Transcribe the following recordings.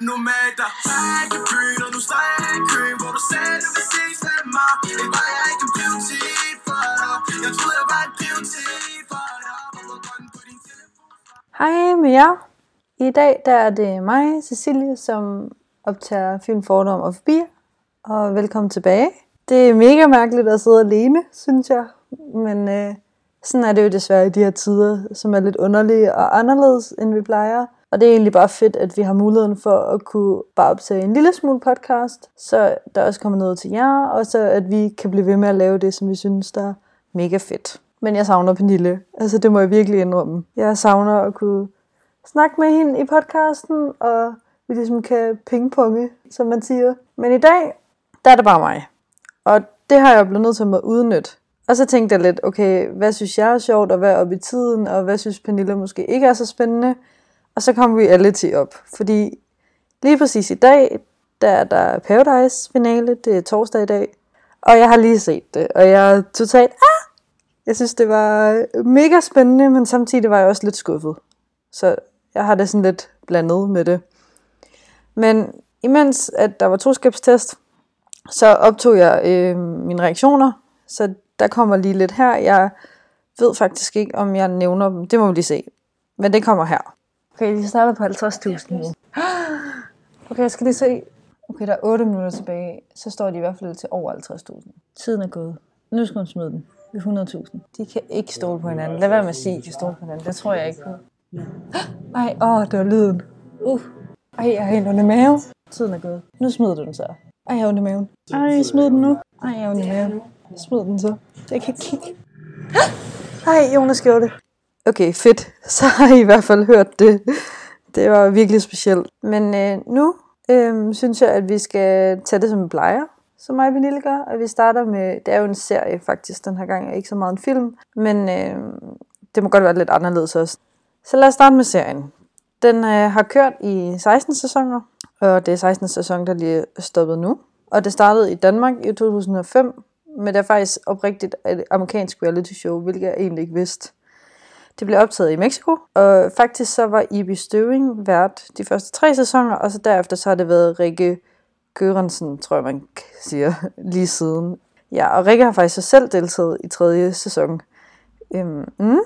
Nomader Back i byen, og nu står jeg i køen Hvor du sagde, du vil ses med mig Det var jeg ikke en til for dig Jeg troede, jeg var en til for dig Hej med jer. I dag der er det mig, Cecilie, som optager film Fordom og Forbi. Og velkommen tilbage. Det er mega mærkeligt at sidde alene, synes jeg. Men øh, sådan er det jo desværre i de her tider, som er lidt underlige og anderledes, end vi plejer. Og det er egentlig bare fedt, at vi har muligheden for at kunne bare optage en lille smule podcast, så der også kommer noget til jer, og så at vi kan blive ved med at lave det, som vi synes, der er mega fedt. Men jeg savner Pernille. Altså, det må jeg virkelig indrømme. Jeg savner at kunne snakke med hende i podcasten, og vi ligesom kan pingponge, som man siger. Men i dag, der er det bare mig. Og det har jeg blevet nødt til at udnytte. Og så tænkte jeg lidt, okay, hvad synes jeg er sjovt, og hvad er op i tiden, og hvad synes Pernille måske ikke er så spændende. Og så kom vi alle til op, fordi lige præcis i dag, der er der Paradise finale, det er torsdag i dag, og jeg har lige set det, og jeg er totalt, ah! Jeg synes, det var mega spændende, men samtidig var jeg også lidt skuffet. Så jeg har det sådan lidt blandet med det. Men imens at der var troskabstest, så optog jeg øh, mine reaktioner, så der kommer lige lidt her. Jeg ved faktisk ikke, om jeg nævner dem. Det må vi lige se. Men det kommer her. Okay, vi starter på 50.000 nu. Okay, jeg skal lige se. Okay, der er 8 minutter tilbage. Så står de i hvert fald til over 50.000. Tiden er gået. Nu skal hun smide den. Ved 100.000. De kan ikke stole på hinanden. Lad være med at sige, at de kan stole på hinanden. Det tror jeg ikke på. Ej, åh, det var lyden. Uh. Ej, jeg har helt under maven. Tiden er gået. Nu smider du den så. Ej, jeg har ondt i maven. Ej, smid den nu. Ej, jeg har ondt i maven. Smid den så. Jeg kan ikke kigge. Ej, Jonas gjorde det. Okay, fedt. Så har I i hvert fald hørt det. Det var virkelig specielt. Men øh, nu øh, synes jeg, at vi skal tage det som en plejer, som mig og Pernille gør. At vi starter med, det er jo en serie faktisk den her gang, og ikke så meget en film. Men øh, det må godt være lidt anderledes også. Så lad os starte med serien. Den øh, har kørt i 16 sæsoner, og det er 16 sæson, der lige er stoppet nu. Og det startede i Danmark i 2005, men det er faktisk oprigtigt et amerikansk reality show, hvilket jeg egentlig ikke vidste. Det blev optaget i Mexico, og faktisk så var Ibi Støving vært de første tre sæsoner, og så derefter så har det været Rikke Gørensen, tror jeg man siger, lige siden. Ja, og Rikke har faktisk så selv deltaget i tredje sæson. Øhm, mm.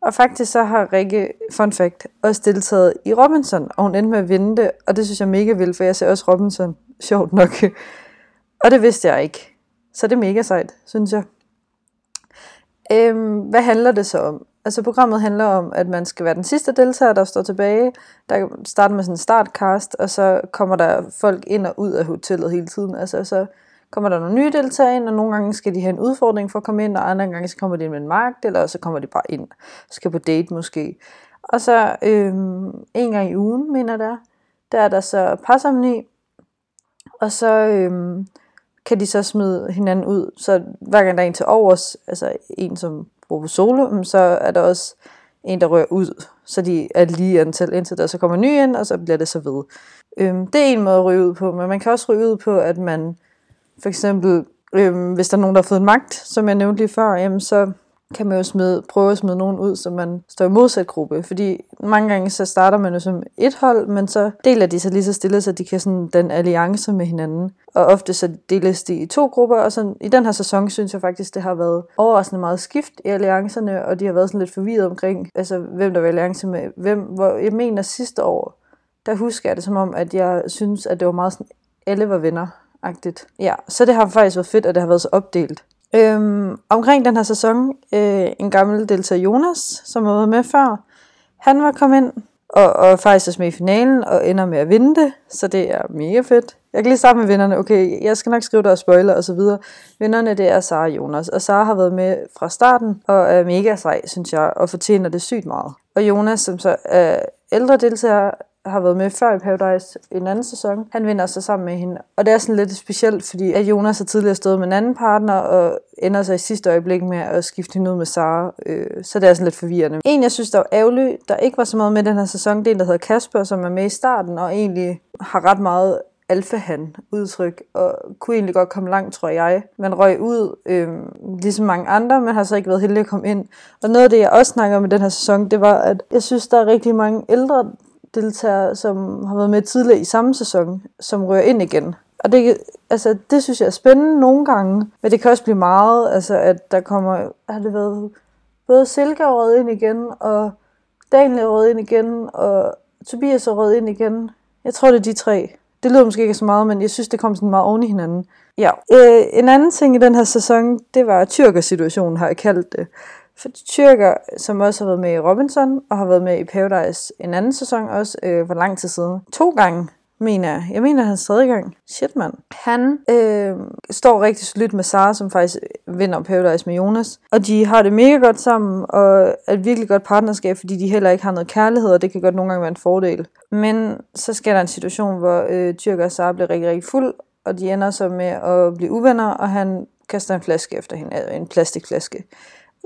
Og faktisk så har Rikke, fun fact, også deltaget i Robinson, og hun endte med at vinde det, og det synes jeg mega vildt, for jeg ser også Robinson, sjovt nok. og det vidste jeg ikke. Så det er mega sejt, synes jeg. Øhm, hvad handler det så om? Altså programmet handler om, at man skal være den sidste deltager, der står tilbage. Der starter med sådan en startcast, og så kommer der folk ind og ud af hotellet hele tiden. Altså så kommer der nogle nye deltagere ind, og nogle gange skal de have en udfordring for at komme ind, og andre gange så kommer de ind med en magt, eller så kommer de bare ind skal på date måske. Og så øhm, en gang i ugen, mener der, der er der så parsamni, og så øhm, kan de så smide hinanden ud. Så hver gang der er en til overs, altså en som bruger på solo, mm, så er der også en, der rører ud. Så de er lige antal, indtil der så kommer ny ind, og så bliver det så ved. Øhm, det er en måde at ryge ud på, men man kan også ryge ud på, at man for eksempel, øhm, hvis der er nogen, der har fået en magt, som jeg nævnte lige før, jamen så kan man jo smide, prøve at smide nogen ud, så man står i modsat gruppe. Fordi mange gange så starter man jo som et hold, men så deler de sig lige så stille, så de kan sådan den alliance med hinanden. Og ofte så deles de i to grupper, og så i den her sæson synes jeg faktisk, det har været overraskende meget skift i alliancerne, og de har været sådan lidt forvirret omkring, altså hvem der var alliance med hvem. Hvor jeg mener sidste år, der husker jeg det som om, at jeg synes, at det var meget sådan, alle var venner. -agtigt. Ja, så det har faktisk været fedt, at det har været så opdelt. Øhm, omkring den her sæson, øh, en gammel deltager Jonas, som har været med før, han var kommet ind, og, og faktisk også med i finalen, og ender med at vinde det, så det er mega fedt. Jeg kan lige starte med vinderne. Okay, jeg skal nok skrive der spoiler og så videre. Vinderne, det er Sara og Jonas, og Sara har været med fra starten, og er mega sej, synes jeg, og fortjener det sygt meget. Og Jonas, som så er ældre deltager, har været med før i Paradise i en anden sæson. Han vinder sig sammen med hende. Og det er sådan lidt specielt, fordi at Jonas har tidligere stået med en anden partner, og ender sig i sidste øjeblik med at skifte hende ud med Sara. Øh, så det er sådan lidt forvirrende. En, jeg synes, der var ærgerlig, der ikke var så meget med den her sæson, det er en, der hedder Kasper, som er med i starten, og egentlig har ret meget alfahan udtryk, og kunne egentlig godt komme langt, tror jeg. Man røg ud, øh, ligesom mange andre, men har så ikke været heldig at komme ind. Og noget af det, jeg også snakker om i den her sæson, det var, at jeg synes, der er rigtig mange ældre deltagere, som har været med tidligere i samme sæson, som rører ind igen. Og det, altså, det synes jeg er spændende nogle gange, men det kan også blive meget, altså, at der kommer, har det været både Silke er røget ind igen, og Daniel er røget ind igen, og Tobias er røget ind igen. Jeg tror, det er de tre. Det lyder måske ikke så meget, men jeg synes, det kom sådan meget oven i hinanden. Ja. Øh, en anden ting i den her sæson, det var tyrkersituationen, har jeg kaldt det. For tyrker, som også har været med i Robinson, og har været med i Paradise en anden sæson også, øh, for lang tid siden. To gange mener jeg. Jeg mener hans tredje gang. Shit, mand. Han øh, står rigtig solidt med Sara, som faktisk vinder Paradise med Jonas. Og de har det mega godt sammen, og er et virkelig godt partnerskab, fordi de heller ikke har noget kærlighed, og det kan godt nogle gange være en fordel. Men så sker der en situation, hvor øh, Tyrker og Sara bliver rigtig, rigtig fuld, og de ender så med at blive uvenner, og han kaster en flaske efter hende, øh, en plastikflaske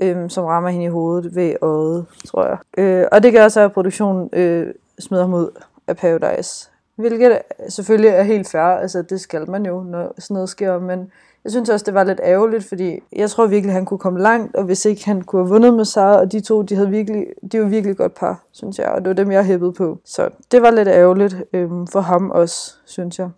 øhm, som rammer hende i hovedet ved øjet, tror jeg. Øh, og det gør så, at produktionen øh, smider ham ud af Paradise. Hvilket selvfølgelig er helt fair, altså det skal man jo, når sådan noget sker, men jeg synes også, det var lidt ærgerligt, fordi jeg tror virkelig, han kunne komme langt, og hvis ikke han kunne have vundet med Sara, og de to, de, havde virkelig, de var virkelig godt par, synes jeg, og det var dem, jeg hæppede på. Så det var lidt ærgerligt øhm, for ham også, synes jeg.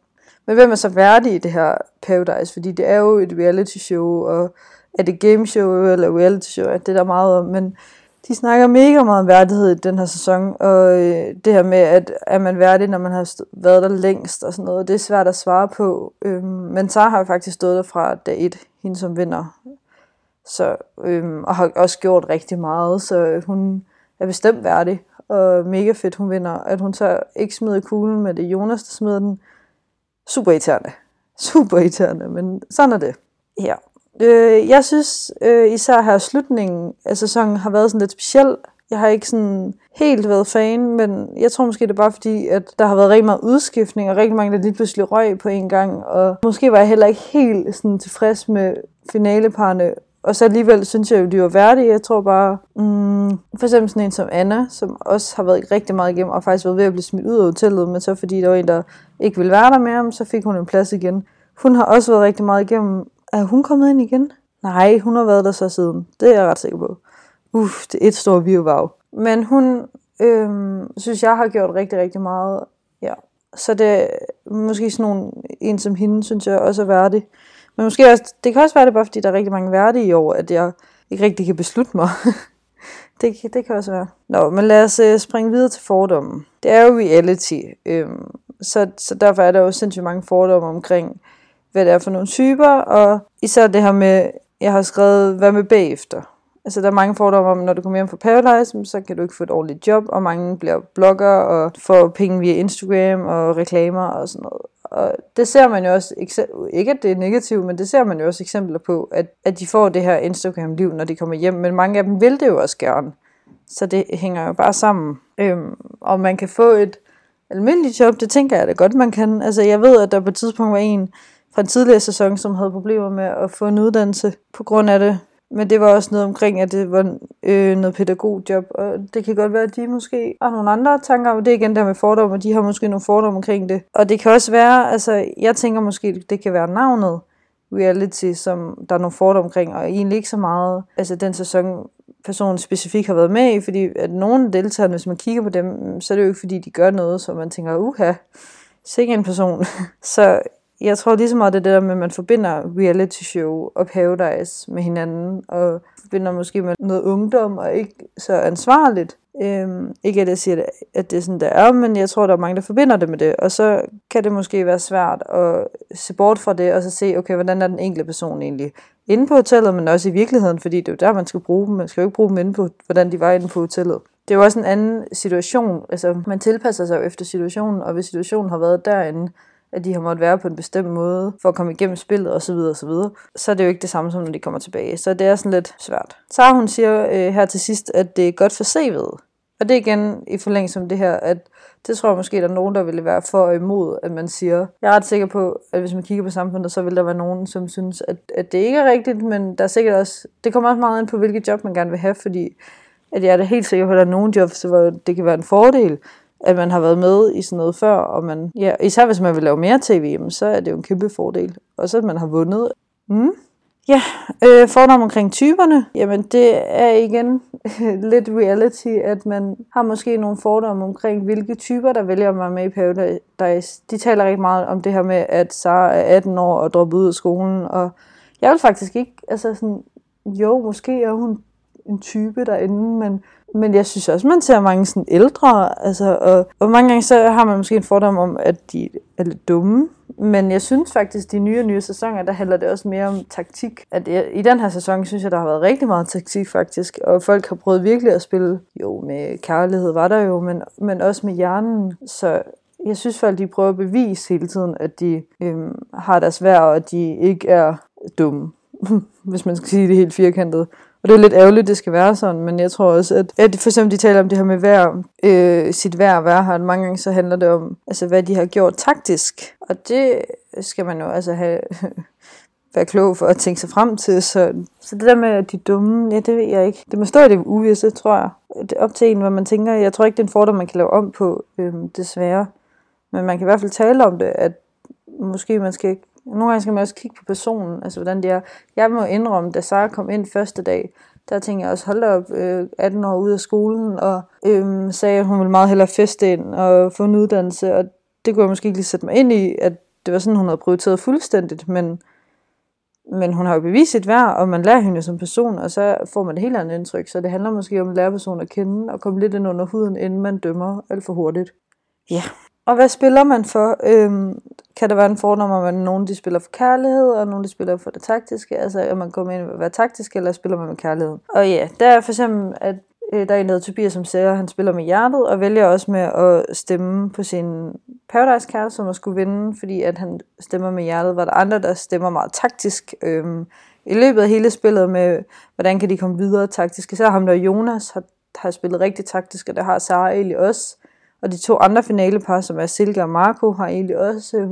Men hvem er så værdig i det her Paradise? Fordi det er jo et reality show, og er det game show eller reality show, det er der meget om, men de snakker mega meget om værdighed i den her sæson, og øh, det her med, at er man værdig, når man har været der længst og sådan noget, det er svært at svare på. Øhm, men Sara har jo faktisk stået der fra dag et, hende som vinder, så, øhm, og har også gjort rigtig meget, så hun er bestemt værdig, og mega fedt, hun vinder. At hun så ikke smider kuglen med det Jonas, der smider den, super irriterende. Super irriterende, men sådan er det. Ja. Øh, jeg synes øh, især her slutningen af sæsonen har været sådan lidt speciel. Jeg har ikke sådan helt været fan, men jeg tror måske det er bare fordi, at der har været rigtig meget udskiftning, og rigtig mange, der lige pludselig røg på en gang. Og måske var jeg heller ikke helt sådan tilfreds med finaleparne. Og så alligevel synes jeg jo, de var værdige. Jeg tror bare, mm, for eksempel sådan en som Anna, som også har været rigtig meget igennem, og faktisk været ved at blive smidt ud af hotellet, men så fordi der var en, der ikke ville være der mere, så fik hun en plads igen. Hun har også været rigtig meget igennem, er hun kommet ind igen? Nej, hun har været der så siden. Det er jeg ret sikker på. Uff, det er et stort virvav. Men hun, øh, synes jeg, har gjort rigtig, rigtig meget. Ja. Så det er måske sådan nogle, en som hende, synes jeg også er værdig. Men måske også, det kan også være det bare, fordi der er rigtig mange værdige i år, at jeg ikke rigtig kan beslutte mig. det, det kan også være. Nå, men lad os øh, springe videre til fordommen. Det er jo reality, øhm, så, så derfor er der jo sindssygt mange fordomme omkring, hvad det er for nogle typer, og især det her med, jeg har skrevet, hvad med bagefter. Altså, der er mange fordomme om, når du kommer hjem fra Paradise, så kan du ikke få et ordentligt job, og mange bliver blogger og får penge via Instagram og reklamer og sådan noget. Og det ser man jo også, ikke at det er negativt, men det ser man jo også eksempler på, at, at de får det her Instagram-liv, når de kommer hjem, men mange af dem vil det jo også gerne. Så det hænger jo bare sammen. Øhm, og man kan få et almindeligt job, det tænker jeg da godt, man kan. Altså, jeg ved, at der på et tidspunkt var en, fra en tidligere sæson, som havde problemer med at få en uddannelse på grund af det. Men det var også noget omkring, at det var øh, noget pædagogjob, og det kan godt være, at de måske har nogle andre tanker om det. er igen der med fordomme, og de har måske nogle fordomme omkring det. Og det kan også være, altså jeg tænker måske, det kan være navnet reality, som der er nogle fordomme omkring, og egentlig ikke så meget, altså den sæson, personen specifikt har været med i, fordi at nogle deltagere, hvis man kigger på dem, så er det jo ikke fordi, de gør noget, så man tænker, uha, sikke en person. så jeg tror lige så meget, det er det der med, at man forbinder reality show og Paradise med hinanden, og forbinder måske med noget ungdom, og ikke så ansvarligt. Øhm, ikke at jeg siger, at det er sådan, det er, men jeg tror, der er mange, der forbinder det med det. Og så kan det måske være svært at se bort fra det, og så se, okay, hvordan er den enkelte person egentlig inde på hotellet, men også i virkeligheden, fordi det er jo der, man skal bruge dem. Man skal jo ikke bruge dem inde på, hvordan de var inde på hotellet. Det er jo også en anden situation. Altså, man tilpasser sig jo efter situationen, og hvis situationen har været derinde, at de har måttet være på en bestemt måde for at komme igennem spillet osv. osv., så er det jo ikke det samme, som når de kommer tilbage. Så det er sådan lidt svært. Så hun siger øh, her til sidst, at det er godt for CV'et. Og det er igen i forlængelse om det her, at det tror jeg måske, der er nogen, der ville være for imod, at man siger, jeg er ret sikker på, at hvis man kigger på samfundet, så vil der være nogen, som synes, at, at det ikke er rigtigt, men der er sikkert også, det kommer også meget ind på, hvilket job man gerne vil have, fordi at jeg er da helt sikker på, at der er nogle jobs, hvor det kan være en fordel, at man har været med i sådan noget før, og man, ja, især hvis man vil lave mere tv, så er det jo en kæmpe fordel. Og så at man har vundet. Mm. Ja, øh, fordom omkring typerne, jamen det er igen lidt reality, at man har måske nogle fordomme omkring, hvilke typer, der vælger mig med i Paradise. De taler rigtig meget om det her med, at Sara er 18 år og dropper ud af skolen, og jeg vil faktisk ikke, altså sådan, jo, måske er hun en type derinde, men, men jeg synes også, man ser mange sådan ældre, altså, og, og mange gange så har man måske en fordom om, at de er lidt dumme, men jeg synes faktisk, de nye og nye sæsoner, der handler det også mere om taktik. At jeg, I den her sæson synes jeg, der har været rigtig meget taktik faktisk, og folk har prøvet virkelig at spille, jo med kærlighed var der jo, men, men også med hjernen, så jeg synes folk, de prøver at bevise hele tiden, at de øhm, har deres værd, og at de ikke er dumme, hvis man skal sige det helt firkantet. Og det er lidt ærgerligt, det skal være sådan, men jeg tror også, at, at for eksempel de taler om det her med vær, øh, sit vær og vær her, mange gange så handler det om, altså hvad de har gjort taktisk. Og det skal man jo altså have, være klog for at tænke sig frem til. Så, så det der med, at de er dumme, ja, det ved jeg ikke. Det må stå i det uvisse, tror jeg. Det er op til en, hvad man tænker. Jeg tror ikke, det er en fordom, man kan lave om på, øhm, desværre. Men man kan i hvert fald tale om det, at måske man skal ikke nogle gange skal man også kigge på personen, altså hvordan det er. Jeg må indrømme, da Sara kom ind første dag, der tænkte jeg også, hold op, øh, 18 år ude af skolen, og øh, sagde, at hun ville meget hellere feste ind og få en uddannelse, og det kunne jeg måske ikke lige sætte mig ind i, at det var sådan, hun havde prioriteret fuldstændigt, men, men hun har jo bevist sit værd, og man lærer hende som person, og så får man et helt andet indtryk, så det handler måske om at lære personen at kende, og komme lidt ind under huden, inden man dømmer alt for hurtigt. Ja, og hvad spiller man for? Øhm, kan der være en fordom om, at nogen de spiller for kærlighed, og nogen de spiller for det taktiske? Altså, at man går med ind og være taktisk, eller spiller man med kærlighed? Og ja, der er for eksempel, at øh, der er en, der Tobias, som siger, at han spiller med hjertet, og vælger også med at stemme på sin paradise kæreste, som at skulle vinde, fordi at han stemmer med hjertet, var der andre, der stemmer meget taktisk. Øhm, I løbet af hele spillet med, hvordan kan de komme videre taktisk. Så ham der Jonas har, har spillet rigtig taktisk, og det har Sara egentlig også. Og de to andre finalepar, som er Silke og Marco, har egentlig også... Øh,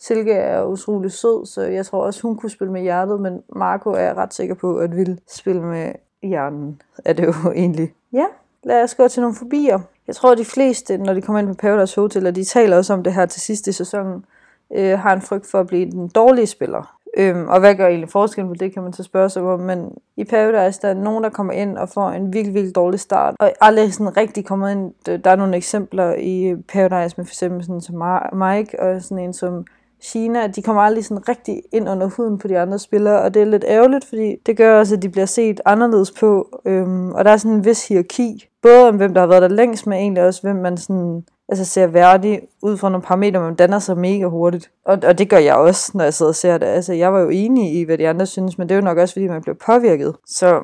Silke er utrolig sød, så jeg tror også, hun kunne spille med hjertet, men Marco er jeg ret sikker på, at vil spille med hjernen, er det jo egentlig. Ja, lad os gå til nogle fobier. Jeg tror, at de fleste, når de kommer ind på Paradise Hotel, og de taler også om det her til sidst i sæsonen, øh, har en frygt for at blive den dårlige spiller. Øhm, og hvad gør egentlig forskellen på det, kan man så spørge sig om. Men i Paradise, der er nogen, der kommer ind og får en virkelig, virkelig dårlig start. Og aldrig sådan rigtig kommer ind. Der er nogle eksempler i Paradise med for eksempel sådan som Mike og sådan en som China, de kommer aldrig sådan rigtig ind under huden på de andre spillere, og det er lidt ærgerligt, fordi det gør også, at de bliver set anderledes på, øhm, og der er sådan en vis hierarki, både om hvem der har været der længst, men egentlig også hvem man sådan altså ser værdig ud fra nogle parametre, man danner sig mega hurtigt. Og, og det gør jeg også, når jeg sidder og ser det. Altså, jeg var jo enig i, hvad de andre synes, men det er jo nok også, fordi man bliver påvirket. Så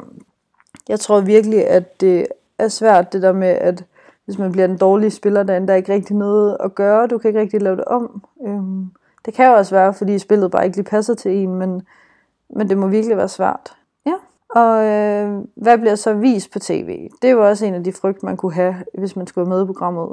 jeg tror virkelig, at det er svært, det der med, at hvis man bliver en dårlig spiller, der er ikke rigtig noget at gøre, du kan ikke rigtig lave det om. Øhm, det kan jo også være, fordi spillet bare ikke lige passer til en, men, men det må virkelig være svært. Og øh, hvad bliver så vist på tv? Det er jo også en af de frygt, man kunne have, hvis man skulle være med i programmet.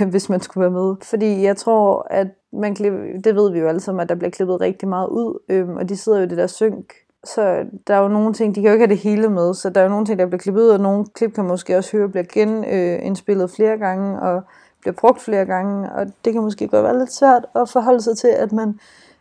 hvis man skulle være med. Fordi jeg tror, at man klipper, det ved vi jo alle sammen, at der bliver klippet rigtig meget ud, øhm, og de sidder jo i det der synk. Så der er jo nogle ting, de kan jo ikke have det hele med, så der er jo nogle ting, der bliver klippet ud, og nogle klip kan måske også høre bliver genindspillet øh, flere gange, og bliver brugt flere gange, og det kan måske godt være lidt svært at forholde sig til, at man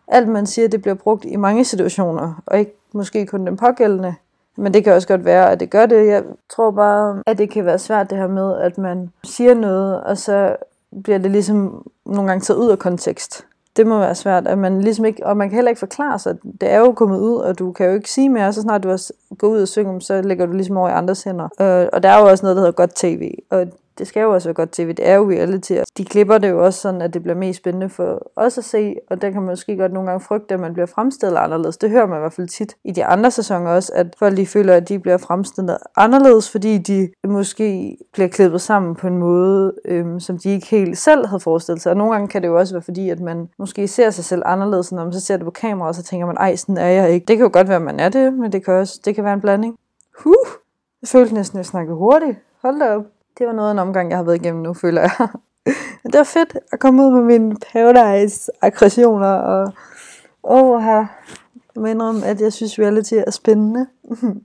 alt man siger, det bliver brugt i mange situationer, og ikke måske kun den pågældende. Men det kan også godt være, at det gør det. Jeg tror bare, at det kan være svært det her med, at man siger noget, og så bliver det ligesom nogle gange taget ud af kontekst. Det må være svært, at man ligesom ikke, og man kan heller ikke forklare sig. Det er jo kommet ud, og du kan jo ikke sige mere, så snart du har gået ud og synge, så lægger du ligesom over i andres hænder. Øh, og der er jo også noget, der hedder godt tv, og det skal jo også være godt tv. Det er jo reality. De klipper det jo også sådan, at det bliver mest spændende for os at se, og der kan man måske godt nogle gange frygte, at man bliver fremstillet anderledes. Det hører man i hvert fald tit i de andre sæsoner også, at folk de føler, at de bliver fremstillet anderledes, fordi de måske bliver klippet sammen på en måde, øhm, som de ikke helt selv havde forestillet sig. Og nogle gange kan det jo også være fordi, at man måske ser sig selv anderledes, når man så ser det på kamera, og så tænker man, ej, sådan er jeg ikke. Det kan jo godt være, at man er det, men det kan også det kan være en blanding. Huh! Jeg følte næsten, at jeg snakkede hurtigt. Hold da op det var noget af en omgang, jeg har været igennem nu, føler jeg. Men det var fedt at komme ud med mine paradise-aggressioner, og åh, her. Jeg må indrømme, at jeg synes, reality er spændende.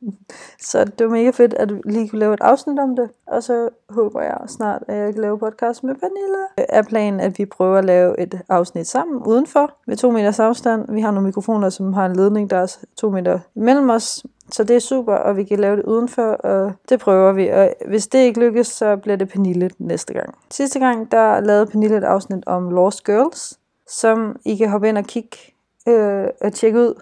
så det var mega fedt, at vi lige kunne lave et afsnit om det. Og så håber jeg snart, at jeg kan lave podcast med Pernille. Er planen, at vi prøver at lave et afsnit sammen udenfor med to meters afstand. Vi har nogle mikrofoner, som har en ledning, der er to meter mellem os. Så det er super, og vi kan lave det udenfor, og det prøver vi. Og hvis det ikke lykkes, så bliver det Pernille næste gang. Sidste gang, der lavede Pernille et afsnit om Lost Girls, som I kan hoppe ind og kigge øh, og tjekke ud.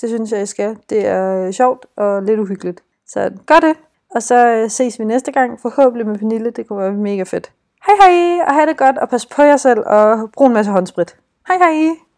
Det synes jeg, I skal. Det er øh, sjovt og lidt uhyggeligt. Så gør det. Og så øh, ses vi næste gang, forhåbentlig med Pernille. Det kunne være mega fedt. Hej hej, og have det godt, og pas på jer selv, og brug en masse håndsprit. Hej hej!